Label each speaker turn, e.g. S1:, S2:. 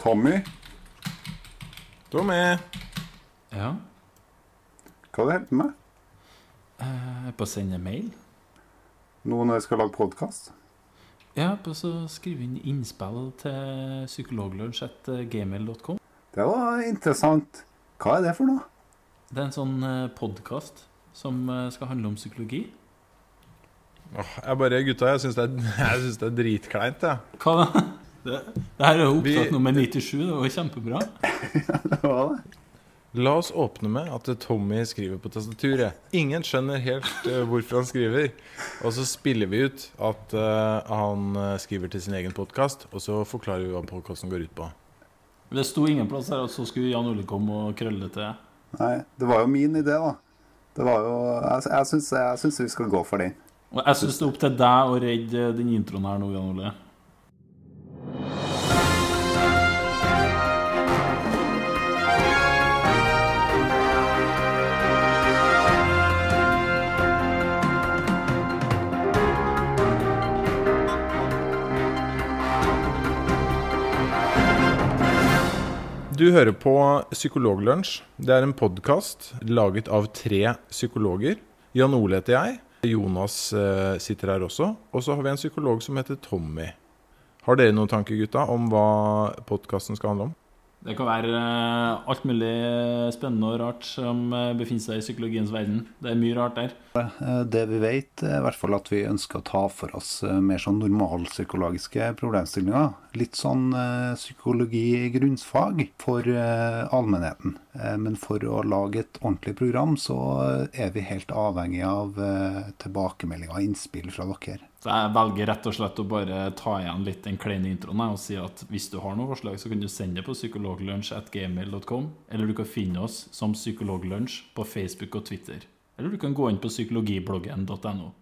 S1: Tommy,
S2: Tommy.
S3: Ja.
S1: hva er det helt med?
S3: eh, På å sende mail.
S1: Nå når jeg skal lage podkast?
S3: Ja, på å skrive inn innspill til psykologlunsj.gmail.com.
S1: Det var interessant. Hva er det for noe?
S3: Det er en sånn podkast som eh, skal handle om psykologi.
S2: Åh, jeg bare, gutta, jeg syns det, er- synes det er dritkleint, jeg.
S3: Hva da? Det, det her er jo
S2: opptatt
S3: nummer 97. Det var kjempebra.
S1: ja, Det var det.
S2: La oss åpne med at Tommy skriver på tastaturet. Ingen skjønner helt eh, hvorfor han skriver. Og så spiller vi ut at eh, han eh, skriver til sin egen podkast, og så forklarer vi hva podkasten går ut på.
S3: Det sto ingen plass her at så skulle Jan Ole komme og krølle det til.
S1: Nei, det var jo min idé, da. Det var jo Jeg, jeg, syns, jeg syns vi skal gå for den.
S3: Og jeg syns det er opp til deg å redde den introen her nå, Jan Ole.
S2: Du hører på Psykologlunsj. Det er en podkast laget av tre psykologer. Jan Ole heter jeg. Jonas eh, sitter her også. Og så har vi en psykolog som heter Tommy. Har dere noen tanker, gutta, om hva podkasten skal handle om?
S3: Det kan være eh, alt mulig spennende og rart som eh, befinner seg i psykologiens verden. Det er mye rart der.
S1: Eh, Det vi vet, er i hvert fall at vi ønsker å ta for oss mer sånn normalpsykologiske problemstillinger. Litt sånn psykologi i grunnsfag for allmennheten. Men for å lage et ordentlig program, så er vi helt avhengig av tilbakemeldinger og innspill fra dere.
S3: Så jeg velger rett og slett å bare ta igjen litt den kleine introen og si at hvis du har noen forslag, så kan du sende det på psykologlunsj.gmail.com, eller du kan finne oss som Psykologlunsj på Facebook og Twitter. Eller du kan gå inn på psykologibloggen.no.